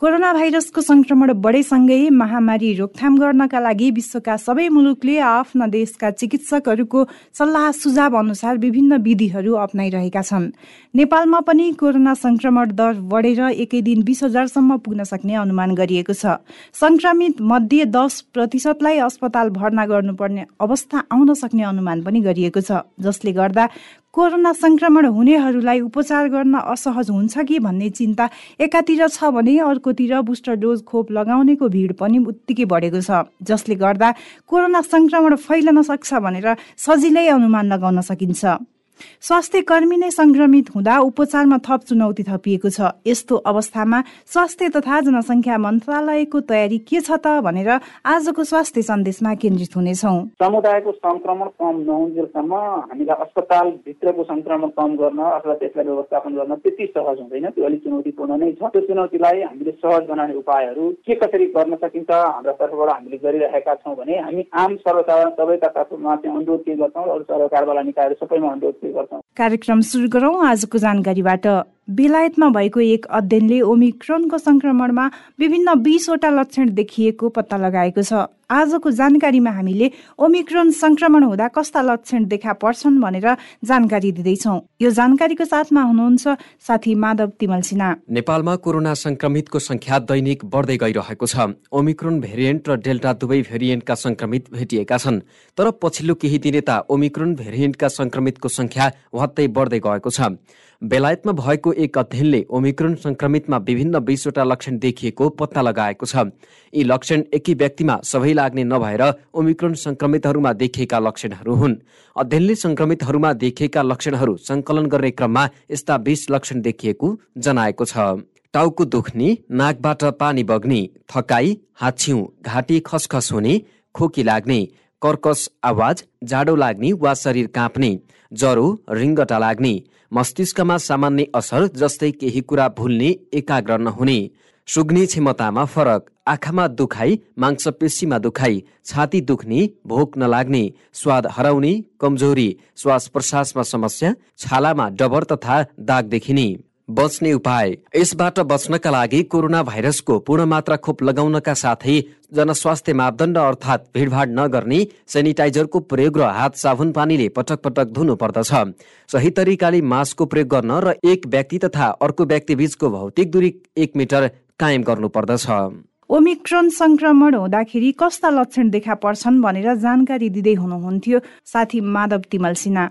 Corona भाइरसको संक्रमण बढेसँगै महामारी रोकथाम गर्नका लागि विश्वका सबै मुलुकले आफ्ना देशका चिकित्सकहरूको सल्लाह सुझाव अनुसार विभिन्न विधिहरू अप्नाइरहेका छन्। नेपालमा पनि कोरोना संक्रमण दर बढेर एकै दिन बिस हजारसम्म पुग्न सक्ने अनुमान गरिएको छ। संक्रमित मध्ये दस प्रतिशतलाई अस्पताल भर्ना गर्नुपर्ने अवस्था आउन सक्ने अनुमान पनि गरिएको छ जसले गर्दा कोरोना संक्रमण हुनेहरूलाई उपचार गर्न असहज हुन्छ कि भन्ने चिन्ता एकातिर छ भने अर्कोतिर बुस्टर डोज खोप लगाउनेको भिड पनि उत्तिकै बढेको छ जसले गर्दा कोरोना संक्रमण फैलन सक्छ भनेर सजिलै अनुमान लगाउन सकिन्छ। स्वास्थ्य कर्मी नै संक्रमित हुँदा उपचारमा थप चुनौती थपिएको छ। यस्तो अवस्थामा स्वास्थ्य तथा जनसङ्ख्या मन्त्रालयको तयारी के छ त भनेर आजको स्वास्थ्य सन्देशमा केन्द्रित हुनेछौ। समुदायको संक्रमण कम नहुन्जेलसम्म हामीलाई अस्पताल भित्रको संक्रमण कम गर्न अथवा त्यसलाई व्यवस्थापन गर्न त्यति सहज हुँदैन। त्यो अलिक चुनौतीपूर्ण नै छ। त्यो चुनौतीलाई हामीले सहज बनाउने उपायहरू के कसरी गर्न सकिन्छ हाम्रो तर्फबाट हामीले गरिरहेका छौँ भने हामी आम सर्वसाधारण सबैका तर्फमा चाहिँ अनुरोध के गर्छौँ अरू सरकारवाला निकायहरू सबैमा अनुरोध कार्यक्रम सुरु गरौँ। आजको जानकारीबाट बेलायतमा भएको एक अध्ययनले ओमिक्रोनको संक्रमणमा विभिन्न बिसवटा लक्षण देखिएको पत्ता लगाएको छ। आजको जानकारीमा हामीले ओमिक्रोन संक्रमण हुँदा कस्ता लक्षण देखा पर्छन् भनेर जानकारी दिँदैछौ। यो जानकारीको साथमा हुनुहुन्छ साथी माधव तिमल सिन्हा। नेपालमा कोरोना संक्रमितको संख्या दैनिक बढ्दै गइरहेको छ। ओमिक्रोन भेरिएन्ट र डेल्टा दुवै भेरिएन्टका संक्रमित भेटिएका छन्। तर पछिल्लो केही दिनेता ओमिक्रोन भेरिएन्टका संक्रमितको संख्या वात्तै बढ्दै गएको छ। बेलायतमा भएको एक अध्ययनले ओमिक्रोन संक्रमितमा विभिन्न बिसवटा लक्षण देखिएको पत्ता लगाएको छ। यी लक्षण एकै व्यक्तिमा सबै लाग्ने नभएर ओमिक्रोन संक्रमितहरूमा देखिएका लक्षणहरू हुन्। अध्ययनले संक्रमितहरूमा देखिएका लक्षणहरू संकलन गर्ने क्रममा यस्ता बिस लक्षण देखिएको जनाएको छ। टाउको दुख्ने नाकबाट पानी बग्ने थकाई हाछिउ घाँटी खसखस हुने खोकी लाग्ने कर्कस आवाज जाडो लाग्ने वा शरीर काँप्ने ज्वरो रिङ्गटा लाग्ने मस्तिष्कमा सामान्य असर जस्तै केही कुरा भुल्ने एकाग्र नहुने सुग्ने क्षमतामा फरक आँखामा दुखाइ मांसपेशीमा दुखाइ छाती दुख्ने भोक नलाग्ने स्वाद हराउने कमजोरी श्वास प्रश्वासमा समस्या छालामा डबर तथा दाग देखिने। बच्ने उपाय। यसबाट बच्नका लागि कोरोना भाइरसको पूर्ण मात्रा खोप लगाउनका साथै जनस्वास्थ्य मापदण्ड अर्थात् भिडभाड नगर्ने सेनिटाइजरको प्रयोग र हात साबुन पानीले पटक पटक धुनु पर्दछ। सही तरिकाले मास्कको प्रयोग गर्न र एक व्यक्ति तथा अर्को व्यक्ति बीचको भौतिक दूरी एक मिटर कायम गर्नुपर्दछ ओमिक्रोन संक्रमण हुँदाखेरि कस्ता लक्षण देखा पर्छन् भनेर जानकारी दिँदै हुनुहुन्थ्यो साथी माधव तिमल सिन्हा।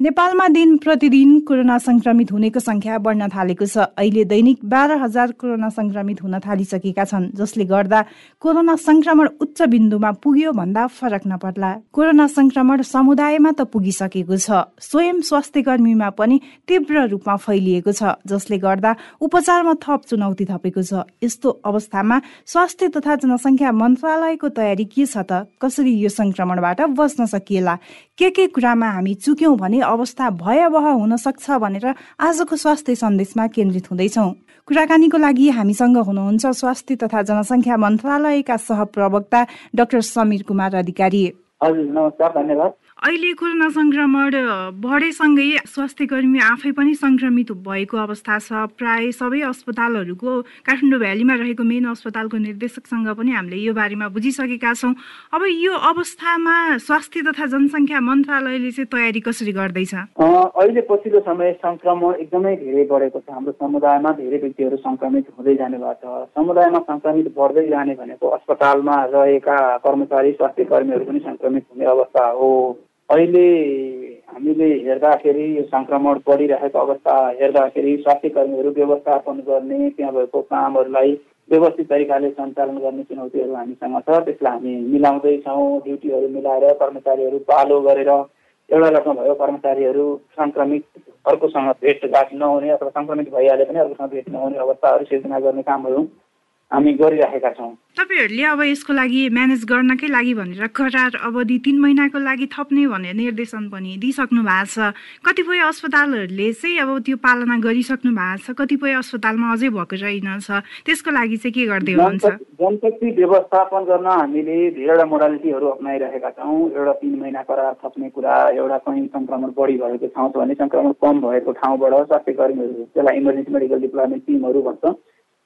नेपालमा दिन प्रतिदिन कोरोना संक्रमित हुनेको संख्या बढ्न थालेको छ। अहिले दैनिक बाह्र हजार कोरोना संक्रमित हुन थालिसकेका छन् जसले गर्दा कोरोना संक्रमण उच्च बिन्दुमा पुग्यो भन्दा फरक नपर्ला। कोरोना संक्रमण समुदायमा त पुगिसकेको छ। स्वयं स्वास्थ्य कर्मीमा पनि तीव्र रूपमा फैलिएको छ जसले गर्दा उपचारमा थप चुनौती थपेको छ। यस्तो अवस्थामा स्वास्थ्य तथा जनसङ्ख्या मन्त्रालयको तयारी के छ त? कसरी यो संक्रमणबाट बच्न सकिएला? के के कुरामा हामी चुक्यौँ भने अवस्था भयावह हुन सक्छ भनेर आजको स्वास्थ्य सन्देशमा केन्द्रित हुँदैछौँ। कुराकानीको लागि हामीसँग हुनुहुन्छ स्वास्थ्य तथा जनसङ्ख्या मन्त्रालयका सहप्रवक्ता डाक्टर समीर कुमार अधिकारी। हजुर नमस्कार धन्यवाद। अहिले कोरोना संक्रमण बढेसँगै स्वास्थ्य कर्मी आफै पनि संक्रमित भएको अवस्था छ। प्राय सबै अस्पतालहरूको काठमाडौँ भ्यालीमा रहेको मेन अस्पतालको निर्देशकसँग पनि हामीले यो बारेमा बुझिसकेका छौँ। अब यो अवस्थामा स्वास्थ्य तथा जनसङ्ख्या मन्त्रालयले चाहिँ तयारी कसरी गर्दैछ? अहिले पछिल्लो समय संक्रमण एकदमै धेरै बढेको छ। हाम्रो समुदायमा धेरै व्यक्तिहरू संक्रमित हुँदै जाने भएको छ। समुदायमा संक्रमित बढ्दै जाने भनेको अस्पतालमा रहेका कर्मचारी स्वास्थ्य कर्मीहरू पनि संक्रमित हुने अवस्था हो। अहिले हामीले हेर्दाखेरि यो सङ्क्रमण बढिरहेको अवस्था हेर्दाखेरि स्वास्थ्य कर्मीहरू व्यवस्थापन गर्ने त्यहाँ भएको कामहरूलाई व्यवस्थित तरिकाले सञ्चालन गर्ने चुनौतीहरू हामीसँग छ। त्यसलाई हामी मिलाउँदैछौँ ड्युटीहरू मिलाएर कर्मचारीहरू पालो गरेर एउटा लटमा भयो कर्मचारीहरू सङ्क्रमित अर्कोसँग भेटघाट नहुने अथवा सङ्क्रमित भइहाले पनि अर्कोसँग भेट नहुने अवस्थाहरू सिर्जना गर्ने कामहरू हामी गरिरहेका छौँ। तपाईँहरूले अब यसको लागि म्यानेज गर्नकै लागि भनेर करार अवधि तिन महिनाको लागि थप्ने भनेर निर्देशन पनि दिइसक्नु भएको छ। कतिपय अस्पतालहरूले चाहिँ अब त्यो पालना गरिसक्नु भएको छ। कतिपय अस्पतालमा अझै भएको रहेनछ त्यसको लागि चाहिँ के गर्दै हुनुहुन्छ? जनशक्ति व्यवस्थापन गर्न हामीले धेरैवटा मोडालिटीहरू अप्नाइरहेका छौँ। एउटा तिन महिना करार थप्ने कुरा एउटा कहीँ सङ्क्रमण बढी भएको ठाउँ छ भने सङ्क्रमण कम भएको ठाउँबाट स्वास्थ्य कर्मीहरू त्यसलाई इमर्जेन्सी मेडिकल डिप्लोमेन्ट टिमहरू भन्छ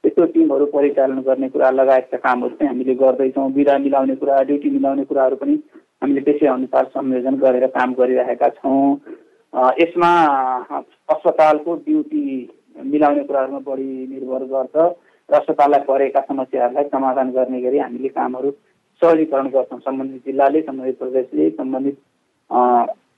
त्यस्तो टिमहरू परिचालन गर्ने कुरा लगायतका कामहरू चाहिँ हामीले गर्दैछौँ। बिदा मिलाउने कुरा ड्युटी मिलाउने कुराहरू पनि हामीले त्यसै अनुसार संयोजन गरेर काम गरिरहेका छौँ। यसमा अस्पतालको ड्युटी मिलाउने कुराहरूमा बढी निर्भर गर्छ र अस्पताललाई परेका समस्याहरूलाई समाधान गर्ने गरी हामीले कामहरू सहजीकरण गर्छौँ। सम्बन्धित जिल्लाले सम्बन्धित प्रदेशले सम्बन्धित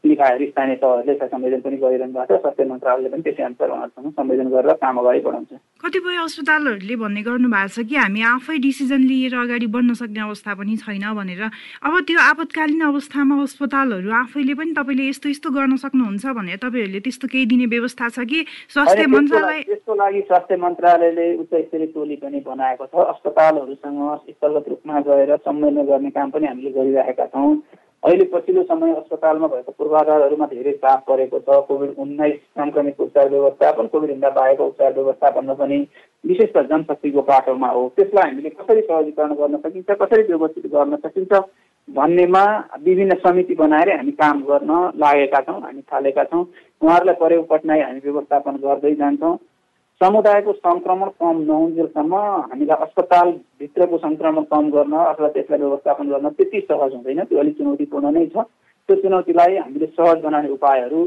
निकायहरू स्थानीय तहहरूले यसलाई संयोजन पनि गरिरहनु भएको छ। स्वास्थ्य मन्त्रालयले पनि त्यसै अनुसार उहाँहरूसँग संयोजन गरेर काम अगाडि बढाउँछ। कतिपय अस्पतालहरूले भन्ने गर्नु भएको छ कि हामी आफै डिसिजन लिएर अगाडि बढ्न सक्ने अवस्था पनि छैन भनेर। अब त्यो आपतकालीन अवस्थामा अस्पतालहरू आफैले पनि तपाईँले यस्तो यस्तो गर्न सक्नुहुन्छ भनेर तपाईँहरूले त्यस्तो केही दिने व्यवस्था छ कि? स्वास्थ्य मन्त्रालय त्यसको लागि स्वास्थ्य मन्त्रालयले उच्च स्तरीय टोली पनि बनाएको छ। अस्पतालहरूसँग स्थलगत रूपमा गएर समन्वय गर्ने काम पनि हामीले गरिरहेका छौँ। अहिले पछिल्लो समय अस्पतालमा भएको पूर्वाधारहरूमा धेरै चाप परेको छ। कोभिड उन्नाइस सङ्क्रमितको उपचार व्यवस्थापन कोभिडभन्दा बाहेक उपचार व्यवस्थापनमा पनि विशेष त जनशक्तिको पाटोमा हो। त्यसलाई हामीले कसरी सहजीकरण गर्न सकिन्छ कसरी व्यवस्थित गर्न सकिन्छ भन्नेमा विभिन्न समिति बनाएर हामी काम गर्न लागेका छौँ हामी थालेका छौँ। उहाँहरूलाई परेको कठिनाइ हामी व्यवस्थापन गर्दै जान्छौँ। समुदायको सङ्क्रमण कम नहुन्जेलसम्म हामीलाई अस्पतालभित्रको सङ्क्रमण कम गर्न अथवा त्यसलाई व्यवस्थापन गर्न त्यति सहज हुँदैन। त्यो अलिक चुनौतीपूर्ण नै छ। त्यो चुनौतीलाई हामीले सहज बनाउने उपायहरू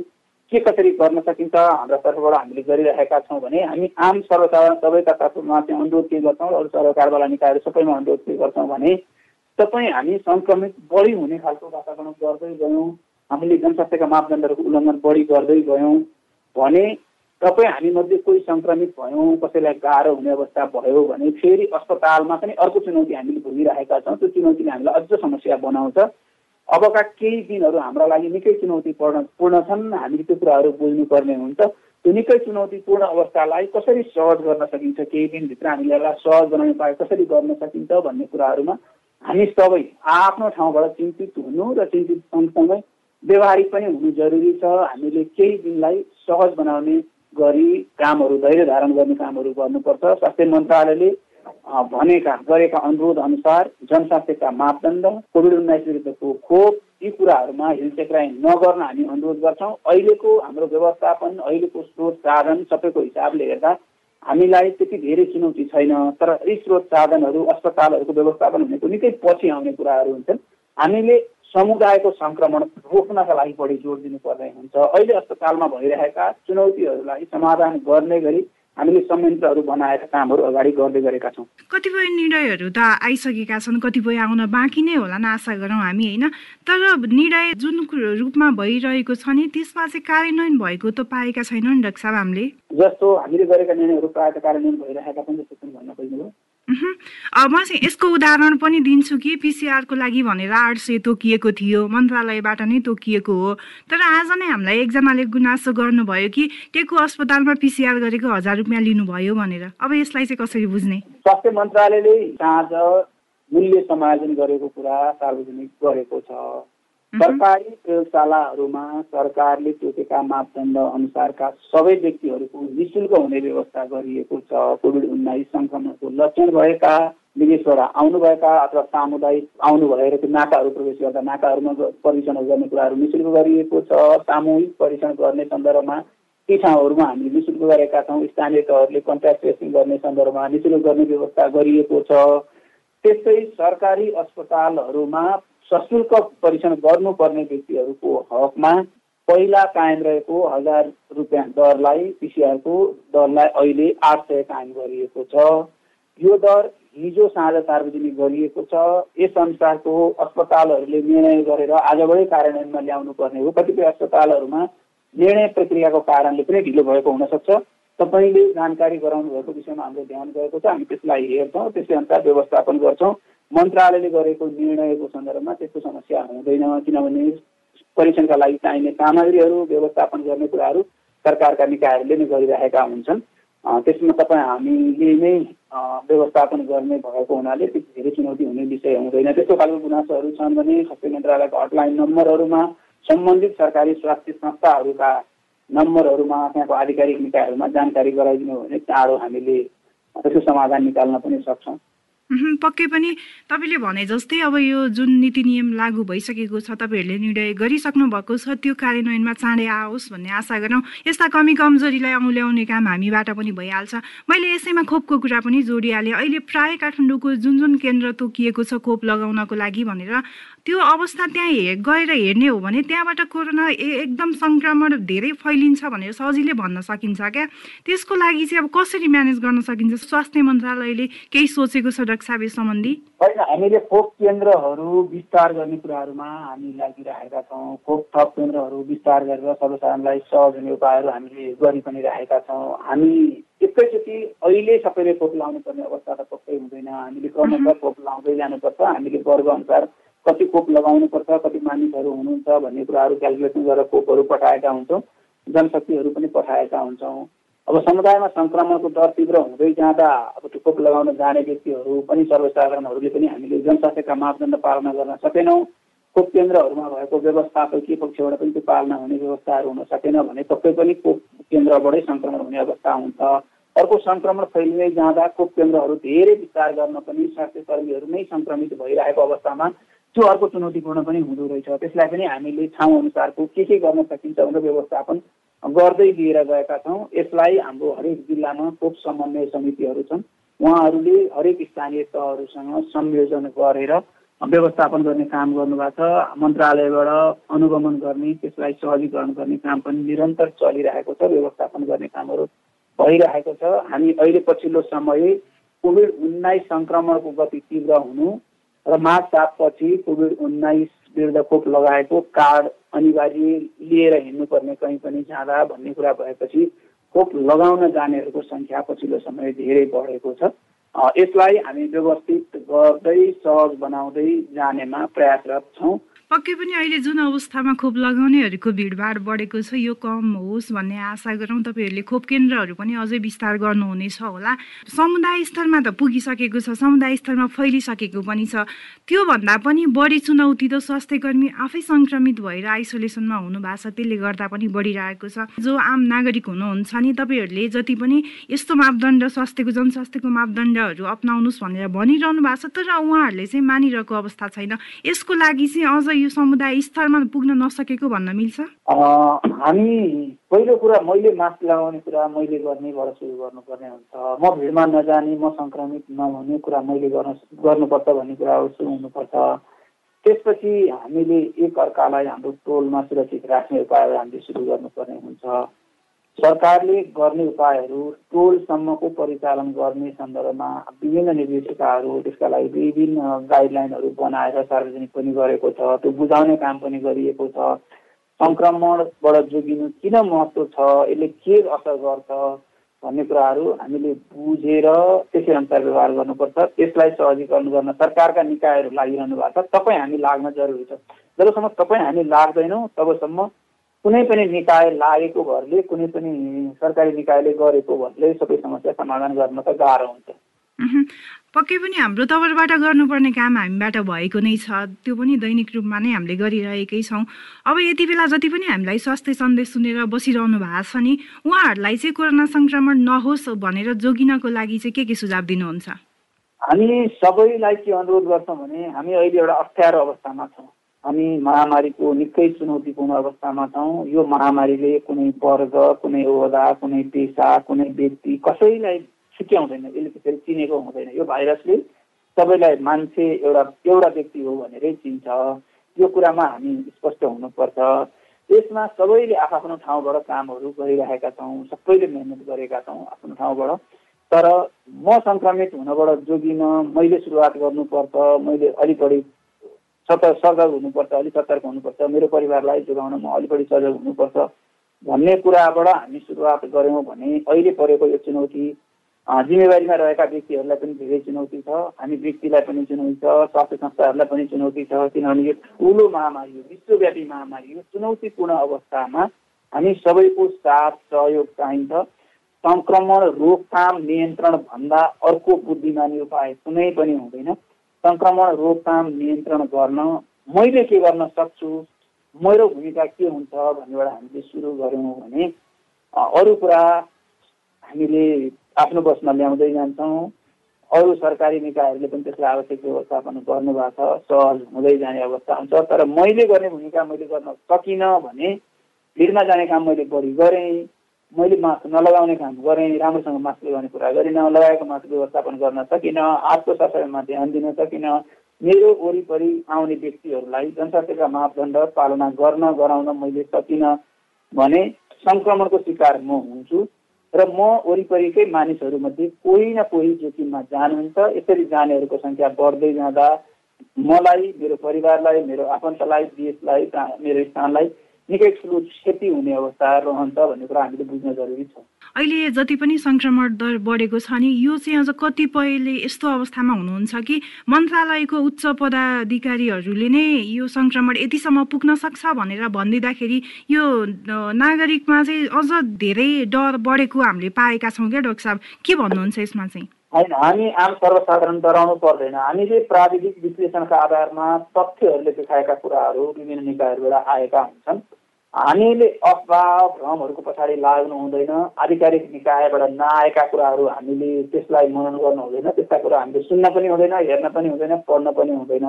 के कसरी गर्न सकिन्छ हाम्रा तर्फबाट हामीले गरिरहेका छौँ भने हामी आम सर्वसाधारण सबैका तर्फमा चाहिँ अनुरोध के गर्छौँ अरू सरकारवाला निकायहरू सबैमा अनुरोध के गर्छौँ भने तपाईँ हामी सङ्क्रमित बढी हुने खालको वातावरण गर्दै गयौँ हामीले जनस्वास्थ्यका मापदण्डहरूको उल्लङ्घन बढी गर्दै गयौँ भने तपाईँ हामीमध्ये कोही सङ्क्रमित भयौँ कसैलाई गाह्रो हुने अवस्था भयो भने फेरि अस्पतालमा पनि अर्को चुनौती हामीले भोगिरहेका छौँ। त्यो चुनौतीले हामीलाई अझ समस्या बनाउँछ। अबका केही दिनहरू हाम्रा लागि निकै चुनौतीपूर्ण पूर्ण छन्। हामीले त्यो कुराहरू बुझ्नुपर्ने हुन्छ। त्यो निकै चुनौतीपूर्ण अवस्थालाई कसरी सहज गर्न सकिन्छ? केही दिनभित्र हामीले यसलाई सहज बनाउने उपाय कसरी गर्न सकिन्छ भन्ने कुराहरूमा हामी सबै आफ्नो ठाउँबाट चिन्तित हुनु र चिन्तित सँगसँगै व्यवहारिक पनि हुनु जरुरी छ। हामीले केही दिनलाई सहज बनाउने गरी कामहरू धैर्य धारण गर्ने कामहरू गर्नुपर्छ। स्वास्थ्य मन्त्रालयले भनेका गरेका अनुरोध अनुसार जनस्वास्थ्यका मापदण्ड कोभिड उन्नाइस विरुद्धको खोप यी कुराहरूमा हिलचेक्राइ नगर्न हामी अनुरोध गर्छौँ। अहिलेको हाम्रो व्यवस्थापन अहिलेको स्रोत साधन सबैको हिसाबले हेर्दा हामीलाई त्यति धेरै चुनौती छैन तर यी स्रोत साधनहरू अस्पतालहरूको व्यवस्थापन हुनेको निकै पछि आउने कुराहरू हुन्छन्। हामीले समुदायको सङ्क्रमण रोक्नका लागि बढी जोड दिनुपर्ने हुन्छ। अहिले अस्पतालमा भइरहेका चुनौतीहरूलाई समाधान गर्ने गरी हामीले संयन्त्रहरू बनाएर कामहरू अगाडि गर्दै गरेका छौँ। कतिपय निर्णयहरू त आइसकेका छन् कतिपय आउन बाँकी नै होला आशा गरौँ हामी होइन? तर निर्णय जुन रूपमा भइरहेको छ नि त्यसमा चाहिँ कार्यान्वयन भएको त पाएका छैनौँ नि डाक्टर साहब हामीले जस्तो हामीले गरेका निर्णयहरू प्रायः कार्यान्वयन भइरहेका पनि जस्तो भन्न खोज्नुभयो म चाहिँ यसको उदाहरण पनि दिन्छु कि पिसिआरको लागि भनेर आठ सय तोकिएको थियो मन्त्रालयबाट नै तोकिएको हो। तर आज नै हामीलाई एकजनाले गुनासो गर्नुभयो कि टेकु अस्पतालमा पिसिआर गरेको हजार रुपियाँ लिनुभयो भनेर। अब यसलाई चाहिँ कसरी बुझ्ने? स्वास्थ्य मन्त्रालयले आज मूल्य समायोजन गरेको कुरा सार्वजनिक गरेको छ। सरकारी प्रयोगशालाहरूमा सरकारले तोकेका मापदण्ड अनुसारका सबै व्यक्तिहरूको निशुल्क हुने व्यवस्था गरिएको छ। कोभिड उन्नाइस सङ्क्रमणको लक्षण भएका विदेशबाट आउनुभएका अथवा सामुदायिक आउनु भएर त्यो नाकाहरू प्रवेश गर्दा नाकाहरूमा परीक्षणहरू गर्ने कुराहरू निशुल्क गरिएको छ। सामूहिक परीक्षण गर्ने सन्दर्भमा ती ठाउँहरूमा हामीले निशुल्क गरेका छौँ। स्थानीय तहहरूले कन्ट्याक्ट ट्रेसिङ गर्ने सन्दर्भमा निशुल्क गर्ने व्यवस्था गरिएको छ। त्यस्तै सरकारी अस्पतालहरूमा सशुल्क परीक्षण गर्नुपर्ने व्यक्तिहरूको हकमा पहिला कायम रहेको हजार रुपियाँ दरलाई पिसिआरको दरलाई अहिले आठ सय कायम गरिएको छ। यो दर हिजो साँझ सार्वजनिक गरिएको छ। यस अनुसारको अस्पतालहरूले निर्णय गरेर आजबाटै कार्यान्वयनमा ल्याउनु पर्ने हो। कतिपय अस्पतालहरूमा निर्णय प्रक्रियाको कारणले पनि ढिलो भएको हुनसक्छ। तपाईँले जानकारी गराउनु भएको विषयमा हाम्रो ध्यान गएको छ। हामी त्यसलाई हेर्छौँ। त्यसै अनुसार व्यवस्थापन गर्छौँ। मन्त्रालयले गरेको निर्णयको सन्दर्भमा त्यस्तो समस्या हुँदैन किनभने परीक्षणका लागि चाहिने सामग्रीहरू व्यवस्थापन गर्ने कुराहरू सरकारका निकायहरूले नै गरिरहेका हुन्छन्। त्यसमा तपाईँ हामीले नै व्यवस्थापन गर्ने भएको हुनाले त्यो धेरै चुनौती हुने विषय हुँदैन। त्यस्तो खालको गुनासोहरू छन् भने स्वास्थ्य मन्त्रालयको हटलाइन नम्बरहरूमा सम्बन्धित सरकारी स्वास्थ्य संस्थाहरूका नम्बरहरूमा त्यहाँको आधिकारिक निकायहरूमा जानकारी गराइदिनु भने चाँडो हामीले त्यसको समाधान निकाल्न पनि सक्छौँ। पक्कै पनि। तपाईँले भने जस्तै अब यो जुन नीति नियम लागू भइसकेको छ तपाईँहरूले निर्णय गरिसक्नु भएको छ त्यो कार्यान्वयनमा चाँडै आओस् भन्ने आशा गरौँ। यस्ता कमी कमजोरीलाई औँल्याउने काम हामीबाट पनि भइहाल्छ। मैले यसैमा खोपको कुरा पनि जोडिहालेँ। अहिले प्राय काठमाडौँको जुन जुन केन्द्र तोकिएको छ खोप लगाउनको लागि भनेर त्यो अवस्था त्यहाँ हे गएर हेर्ने हो भने त्यहाँबाट कोरोना एकदम सङ्क्रमण धेरै फैलिन्छ भनेर सजिलै भन्न सकिन्छ क्या। त्यसको लागि चाहिँ अब कसरी म्यानेज गर्न सकिन्छ? स्वास्थ्य मन्त्रालयले केही सोचेको छ रक्षा सम्बन्धी? होइन हामीले खोप केन्द्रहरू विस्तार गर्ने कुराहरूमा हामी लागिरहेका छौँ। खोप थप केन्द्रहरू विस्तार गरेर सर्वसाधारणलाई सहज हुने उपायहरू हामीले गरि पनि राखेका छौँ। हामी एकैचोटि अहिले सबैले खोप लाउनु पर्ने अवस्था त पक्कै हुँदैन। हामीले क्रमशः खोप लाउँदै जानुपर्छ। हामीले वर्ग अनुसार कति खोप लगाउनुपर्छ कति मानिसहरू हुनुहुन्छ भन्ने कुराहरू क्यालकुलेसन गरेर खोपहरू पठाएका हुन्छौँ। जनशक्तिहरू पनि पठाएका हुन्छौँ। अब समुदायमा सङ्क्रमणको दर तीव्र हुँदै जाँदा अब खोप लगाउन जाने व्यक्तिहरू पनि सर्वसाधारणहरूले पनि हामीले जनस्वास्थ्यका मापदण्ड पालना गर्न सकेनौँ। खोप केन्द्रहरूमा भएको व्यवस्थापकीय पक्षबाट पनि त्यो पालना हुने व्यवस्थाहरू हुन सकेन भने पक्कै पनि खोप केन्द्रबाटै सङ्क्रमण हुने अवस्था हुन्छ। अर्को सङ्क्रमण फैलिँदै जाँदा खोप केन्द्रहरू धेरै विस्तार गर्न पनि स्वास्थ्य कर्मीहरू नै सङ्क्रमित भइरहेको अवस्थामा त्यो अर्को चुनौतीपूर्ण पनि हुँदो रहेछ। त्यसलाई पनि हामीले ठाउँ अनुसारको के के गर्न सकिन्छ भनेर व्यवस्थापन गर्दै लिएर गएका छौँ। यसलाई हाम्रो हरेक जिल्लामा खोप समन्वय समितिहरू छन्। उहाँहरूले हरेक स्थानीय तहहरूसँग संयोजन गरेर व्यवस्थापन गर्ने काम गर्नुभएको छ। मन्त्रालयबाट अनुगमन गर्ने त्यसलाई सहजीकरण गर्ने काम पनि निरन्तर चलिरहेको छ। व्यवस्थापन गर्ने कामहरू भइरहेको छ। हामी अहिले पछिल्लो समय कोभिड उन्नाइस सङ्क्रमणको गति तीव्र हुनु र माघ सातपछि कोभिड उन्नाइस विरुद्ध खोप लगाएको कार्ड अनिवार्य लिएर हिँड्नुपर्ने कहीँ पनि जाँदा भन्ने कुरा भएपछि खोप लगाउन जानेहरूको सङ्ख्या पछिल्लो समय धेरै बढेको छ। यसलाई हामी व्यवस्थित गर्दै सहज बनाउँदै जानेमा प्रयासरत छौँ। पक्कै पनि अहिले जुन अवस्थामा खोप लगाउनेहरूको भिडभाड बढेको छ यो कम होस् भन्ने आशा गरौँ। तपाईँहरूले खोप केन्द्रहरू पनि अझै विस्तार गर्नुहुनेछ होला। समुदाय स्तरमा त पुगिसकेको छ समुदाय स्तरमा फैलिसकेको पनि छ। त्योभन्दा पनि बढी चुनौती त स्वास्थ्य कर्मी आफै सङ्क्रमित भएर आइसोलेसनमा हुनुभएको छ त्यसले गर्दा पनि बढिरहेको छ। जो आम नागरिक हुनुहुन्छ नि तपाईँहरूले जति पनि यस्तो मापदण्ड स्वास्थ्यको जनस्वास्थ्यको मापदण्डहरू अप्नाउनुहोस् भनेर भनिरहनु भएको छ तर उहाँहरूले चाहिँ मानिरहेको अवस्था छैन। यसको लागि चाहिँ अझ यो समुदाय स्तरमा पुग्न नसकेको भन्न मिल्छ? हामी पहिलो कुरा मैले मास्क लगाउने कुरा मैले गर्नेबाट सुरु गर्नुपर्ने हुन्छ। म भिडमा नजाने म सङ्क्रमित नहुने कुरा मैले गर्न गर्नुपर्छ भन्ने कुराहरू सुरु हुनुपर्छ। त्यसपछि हामीले एक अर्कालाई हाम्रो टोलमा सुरक्षित राख्ने उपायहरू हामीले सुरु गर्नुपर्ने हुन्छ। सरकारले गर्ने उपायहरू टोलसम्मको परिचालन गर्ने सन्दर्भमा विभिन्न निर्देशिकाहरू त्यसका लागि विभिन्न गाइडलाइनहरू बनाएर सार्वजनिक पनि गरेको छ त्यो बुझाउने काम पनि गरिएको छ। सङ्क्रमणबाट जोगिनु किन महत्त्व छ यसले के असर गर्छ भन्ने कुराहरू हामीले बुझेर त्यसै अनुसार व्यवहार गर्नुपर्छ। यसलाई सहजीकरण गर्न सरकारका निकायहरू लागिरहनु भएको छ। तपाईँ हामी लाग्न जरुरी छ। जबसम्म तपाईँ हामी लाग्दैनौँ तबसम्म कुनै पनि निकाय लागेको भरले कुनै पनि सरकारी निकायले गरेको भरले सबै समस्या समाधान गर्न त गाह्रो हुन्छ। पक्कै पनि हाम्रो तर्फबाट गर्नुपर्ने काम हामीबाट भएको नै छ। त्यो पनि दैनिक रूपमा नै हामीले गरिरहेकै छौँ। अब यति बेला जति पनि हामीलाई स्वास्थ्य सन्देश सुनेर बसिरहनु भएको छ नि उहाँहरूलाई चाहिँ कोरोना सङ्क्रमण नहोस् भनेर जोगिनको लागि चाहिँ के के सुझाव दिनुहुन्छ? हामी सबैलाई के अनुरोध गर्छौँ भने हामी अहिले एउटा अप्ठ्यारो अवस्थामा छौँ। हामी महामारीको निकै चुनौतीपूर्ण अवस्थामा छौँ। यो महामारीले कुनै वर्ग कुनै ओहदा कुनै पेसा कुनै व्यक्ति कसैलाई छुट्याउँदैन यसले त्यसरी चिनेको हुँदैन। यो भाइरसले सबैलाई मान्छे एउटा एउटा व्यक्ति हो भनेरै चिन्छ। यो कुरामा हामी स्पष्ट हुनुपर्छ। यसमा सबैले आफ्नो ठाउँबाट कामहरू गरिरहेका छौँ सबैले मेहनत गरेका छौँ आफ्नो ठाउँबाट। तर म सङ्क्रमित हुनबाट जोगिन मैले सुरुवात गर्नुपर्छ मैले अलिक बढी सतर्क सजग हुनुपर्छ अलिक सतर्क हुनुपर्छ मेरो परिवारलाई जोगाउन म अलिक बढी सजग हुनुपर्छ भन्ने कुराबाट हामी सुरुवात गऱ्यौँ भने अहिले परेको यो चुनौती जिम्मेवारीमा रहेका व्यक्तिहरूलाई पनि धेरै चुनौती छ हामी व्यक्तिलाई पनि चुनौती छ स्वास्थ्य संस्थाहरूलाई पनि चुनौती छ किनभने यो ठुलो महामारी हो विश्वव्यापी महामारी हो चुनौतीपूर्ण अवस्थामा हामी सबैको साथ सहयोग चाहिन्छ। सङ्क्रमण रोकथाम नियन्त्रण भन्दा अर्को बुद्धिमानी उपाय कुनै पनि हुँदैन। सङ्क्रमण रोकथाम नियन्त्रण गर्न मैले के गर्न सक्छु मेरो भूमिका के हुन्छ भन्नेबाट हामीले सुरु गऱ्यौँ भने अरू कुरा हामीले आफ्नो बसमा ल्याउँदै जान्छौँ। अरू सरकारी निकायहरूले पनि त्यसलाई आवश्यक व्यवस्थापन गर्नुभएको छ सहज हुँदै जाने अवस्था हुन्छ। तर मैले गर्ने भूमिका मैले गर्न सकिनँ भने भिडमा जाने काम मैले बढी गरेँ। मैले मास्क नलगाउने काम गरेँ राम्रोसँग मास्क लगाउने कुरा गरिनँ लगाएको मास्क व्यवस्थापन गर्न सकिनँ हातको सफाइमा ध्यान दिन सकिनँ। मेरो वरिपरि आउने व्यक्तिहरूलाई जनस्वास्थ्यका मापदण्ड पालना गर्न गराउन मैले सकिनँ भने सङ्क्रमणको शिकार म हुन्छु र म वरिपरिकै मानिसहरूमध्ये कोही न कोही जोखिममा जानुहुन्छ। यसरी जानेहरूको सङ्ख्या बढ्दै जाँदा मलाई मेरो परिवारलाई मेरो आफन्तलाई देशलाई मेरो स्थानलाई निकै ठुलो क्षति हुने अवस्था रहन्छ भन्ने कुरा हामीले बुझ्न जरुरी छ। अहिले जति पनि सङ्क्रमण दर बढेको छ नि यो चाहिँ अझ कतिपयले यस्तो अवस्थामा हुनुहुन्छ कि मन्त्रालयको उच्च पदाधिकारीहरूले नै यो सङ्क्रमण यतिसम्म पुग्न सक्छ भनेर भनिदिँदाखेरि यो नागरिकमा चाहिँ अझ धेरै डर बढेको हामीले पाएका छौँ क्या डाक्टर साहब। के भन्नुहुन्छ यसमा चाहिँ? होइन हामी आम सर्वसाधारण डराउनु पर्दैन। हामीले प्राविधिक विश्लेषणका आधारमा तथ्यहरूले देखाएका कुराहरू विभिन्न निकायहरूबाट आएका हुन्छन्। हामीले अफवाह भ्रमहरूको पछाडि लाग्नु हुँदैन। आधिकारिक निकायबाट नआएका कुराहरू हामीले त्यसलाई मनन गर्नु हुँदैन। त्यस्ता कुरा हामीले सुन्न पनि हुँदैन हेर्न पनि हुँदैन पढ्न पनि हुँदैन।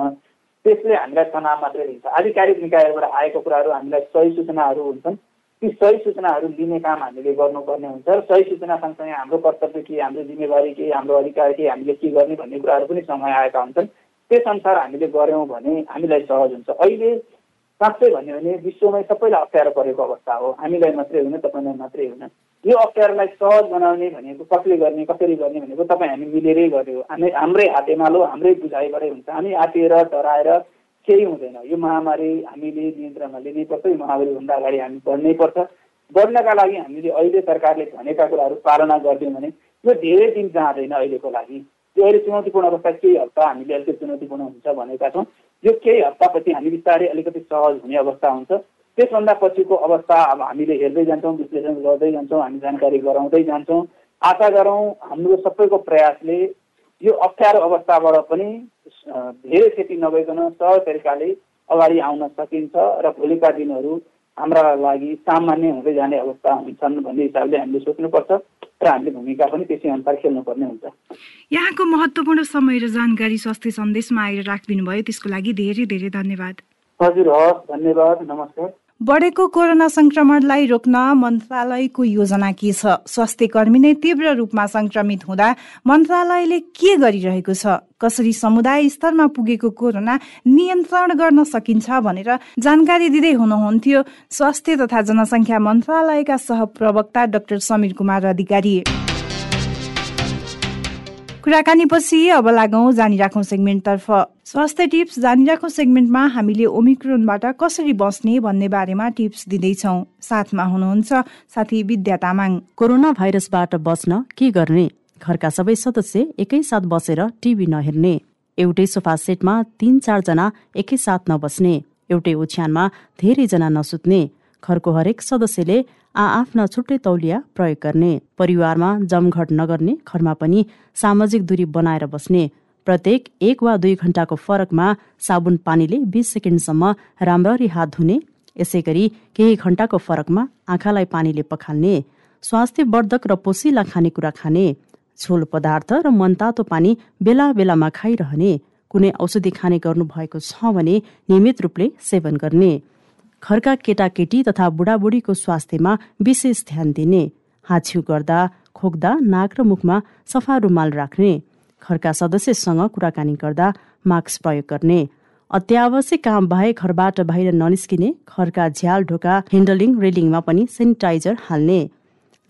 त्यसले हामीलाई तनाव मात्रै दिन्छ। आधिकारिक निकायबाट आएको कुराहरू हामीलाई सही सूचनाहरू हुन्छन्। ती सही सूचनाहरू लिने काम हामीले गर्नुपर्ने हुन्छ र सही सूचना सँगसँगै हाम्रो कर्तव्य के हाम्रो जिम्मेवारी के हाम्रो अधिकार के हामीले के गर्ने भन्ने कुराहरू पनि सँगै आएका हुन्छन्। त्यसअनुसार हामीले गऱ्यौँ भने हामीलाई सहज हुन्छ। अहिले साँच्चै भन्यो भने विश्वमै सबैलाई अप्ठ्यारो परेको अवस्था हो। हामीलाई मात्रै होइन तपाईँलाई मात्रै होइन। यो अप्ठ्यारोलाई सहज बनाउने भनेको कसले गर्ने कसरी गर्ने भनेको तपाईँ हामी मिलेरै गर्यो। हामी हाम्रै हातेमालो हाम्रै बुझाइबाटै हुन्छ। हामी आँटिएर डराएर केही हुँदैन। यो महामारी हामीले नियन्त्रणमा लिनैपर्छ यो महामारीभन्दा अगाडि हामी बढ्नै पर्छ। बढ्नका लागि हामीले अहिले सरकारले भनेका कुराहरू पालना गरिदियौँ भने यो धेरै दिन जाँदैन अहिलेको लागि। यो अहिले चुनौतीपूर्ण अवस्था केही हप्ता हामीले अलिकति चुनौतीपूर्ण हुन्छ भनेका छौँ। यो केही हप्तापछि हामी बिस्तारै अलिकति सहज हुने अवस्था हुन्छ। त्यसभन्दा पछिको अवस्था अब हामीले हेर्दै जान्छौँ विश्लेषण गर्दै जान्छौँ हामी जानकारी गराउँदै जान्छौँ। आशा गरौँ हाम्रो सबैको प्रयासले यो अप्ठ्यारो अवस्थाबाट पनि धेरै क्षति नभइकन सहज तरिकाले अगाडि आउन सकिन्छ र भोलिका दिनहरू हाम्रा लागि सामान्य हुँदै जाने अवस्था हुन्छन् भन्ने हिसाबले हामीले सोच्नुपर्छ र हामीले भूमिका पनि त्यसै अनुसार खेल्नुपर्ने हुन्छ। यहाँको महत्त्वपूर्ण समय र जानकारी स्वास्थ्य सन्देशमा आएर राखिदिनु भयो त्यसको लागि धेरै धेरै धन्यवाद। हजुर हस् धन्यवाद नमस्कार। बढेको कोरोना संक्रमणलाई रोक्न मन्त्रालयको योजना के छ? स्वास्थ्य कर्मी नै तीव्र रूपमा संक्रमित हुँदा मन्त्रालयले के गरिरहेको छ? कसरी समुदाय स्तरमा पुगेको कोरोना नियन्त्रण गर्न सकिन्छ भनेर जानकारी दिँदै हुनुहुन्थ्यो। स्वास्थ्य तथा जनसङ्ख्या मन्त्रालयका सहप्रवक्ता डाक्टर समीर कुमार अधिकारी। कुराकानीपछि अब लागौँ जानिराखौँ सेगमेन्टतर्फ। स्वास्थ्य टिप्स जानिराखौँ सेगमेन्टमा हामीले ओमिक्रोनबाट कसरी बस्ने भन्ने बारेमा टिप्स दिँदैछौँ। साथमा हुनुहुन्छ साथी विद्या तामाङ। कोरोना भाइरसबाट बस्न के गर्ने? घरका सबै सदस्य एकैसाथ बसेर टिभी नहेर्ने। एउटै सोफा सेटमा तीन चारजना एकैसाथ नबस्ने। एउटै ओछ्यानमा धेरैजना नसुत्ने। घरको हरेक सदस्यले आआफ्ना छुट्टै तौलिया प्रयोग गर्ने परिवारमा जमघट नगर्ने घरमा पनि सामाजिक दूरी बनाएर बस्ने प्रत्येक एक वा दुई घण्टाको फरकमा साबुन पानीले बिस सेकेन्डसम्म राम्ररी हात धुने यसै गरी केही घण्टाको फरकमा आँखालाई पानीले पखाल्ने स्वास्थ्यवर्धक र पोसिला खानेकुरा खाने झोल पदार्थ र मनतातो पानी बेला बेलामा खाइरहने कुनै औषधि खाने गर्नुभएको छ भने नियमित रूपले सेवन गर्ने। घरका केटाकेटी तथा बुढाबुढीको स्वास्थ्यमा विशेष ध्यान दिने। हाछ्यु गर्दा खोक्दा नाक र मुखमा सफा रुमाल राख्ने। घरका सदस्यसँग कुराकानी गर्दा मास्क प्रयोग गर्ने। अत्यावश्यक काम बाहेक घरबाट बाहिर ननिस्किने घरका झ्याल ढोका हेन्डलिङ रेलिङमा पनि सेनिटाइजर हाल्ने।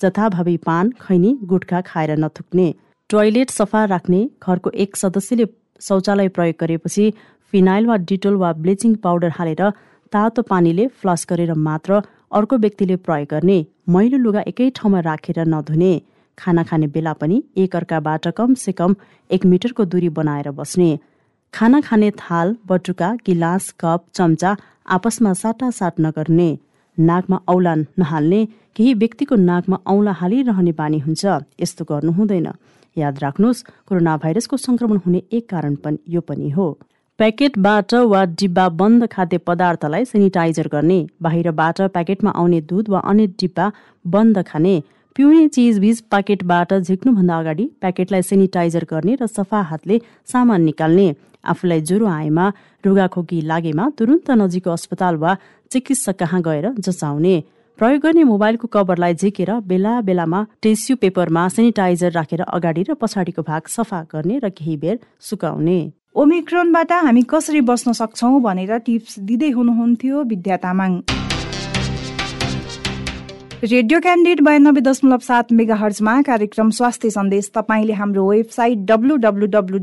जथाभावी पान खैनी गुटखा खाएर नथुक्ने। टोयलेट सफा राख्ने। घरको एक सदस्यले शौचालय प्रयोग गरेपछि फिनाइल वा डिटोल वा ब्लिचिङ पाउडर हालेर तातो पानीले फ्लस गरेर मात्र अर्को व्यक्तिले प्रयोग गर्ने मैलो लुगा एकै ठाउँमा राखेर नधुने खाना खाने बेला पनि एकअर्काबाट कमसे कम एक मिटरको दूरी बनाएर बस्ने। खाना खाने थाल बटुका गिलास कप चम्चा आपसमा साटासाट नगर्ने नाकमा औला नहाल्ने केही व्यक्तिको नाकमा औँला हालिरहने बानी हुन्छ यस्तो गर्नु हुँदैन। याद राख्नुहोस् कोरोना भाइरसको संक्रमण हुने एक कारण पनि यो पनि हो। प्याकेटबाट वा डिब्बा बन्द खाद्य पदार्थलाई सेनिटाइजर गर्ने बाहिरबाट प्याकेटमा आउने दुध वा अन्य डिब्बा बन्द खाने पिउने चिजबिज प्याकेटबाट झिक्नुभन्दा अगाडि प्याकेटलाई सेनिटाइजर गर्ने र सफा हातले सामान निकाल्ने आफूलाई ज्वरो आएमा रुगाखोकी लागेमा तुरुन्त नजिकको अस्पताल वा चिकित्सक कहाँ गएर जचाउने प्रयोग गर्ने मोबाइलको कभरलाई झिकेर बेला बेलामा टिस्यु पेपरमा सेनिटाइजर राखेर अगाडि र पछाडिको भाग सफा गर्ने र केही बेर सुकाउने। ओमिक्रोनबाट हामी कसरी बस्न सक्छौ भनेर टिप्स दिँदै हुनुहुन्थ्यो विद्या तामाङ रेडियो क्यान्डिड बयानब्बे दशमलव सात मेगा हर्जमा कार्यक्रम स्वास्थ्य सन्देश तपाईँले हाम्रो website W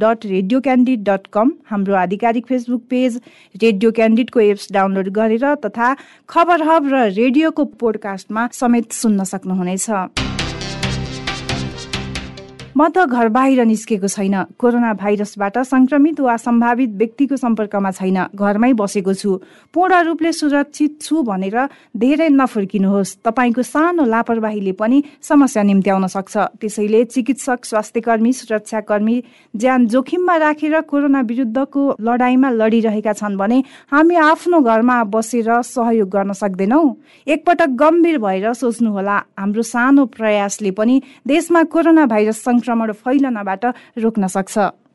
dot radio Candid dot com हाम्रो आधिकारिक फेसबुक पेज रेडियो क्यान्डिडको एप्स डाउनलोड गरेर तथा खबर हब र रेडियोको पोडकास्टमा समेत सुन्न सक्नुहुनेछ। म त घर बाहिर निस्केको छैन। कोरोना भाइरसबाट संक्रमित वा सम्भावित व्यक्तिको सम्पर्कमा छैन। घरमै बसेको छु। पूर्ण रूपले सुरक्षित छु भनेर धेरै नफुर्किनुहोस्। तपाईँको सानो लापरवाहीले पनि समस्या निम्त्याउन सक्छ। त्यसैले चिकित्सक स्वास्थ्य कर्मी सुरक्षाकर्मी ज्यान जोखिममा राखेर कोरोना विरुद्धको लडाईँमा लडिरहेका छन् भने हामी आफ्नो घरमा बसेर सहयोग गर्न सक्दैनौ। एकपटक गम्भीर भएर सोच्नुहोला। हाम्रो सानो प्रयासले पनि देशमा कोरोना भाइरस संक्रमण फैलनबाट रोक्न सक्छ।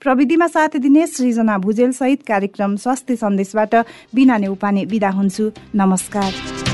प्रविधिमा साथ दिने सृजना भुजेल सहित कार्यक्रम स्वास्थ्य सन्देशबाट बिना उपाने विदा हुन्छु। नमस्कार।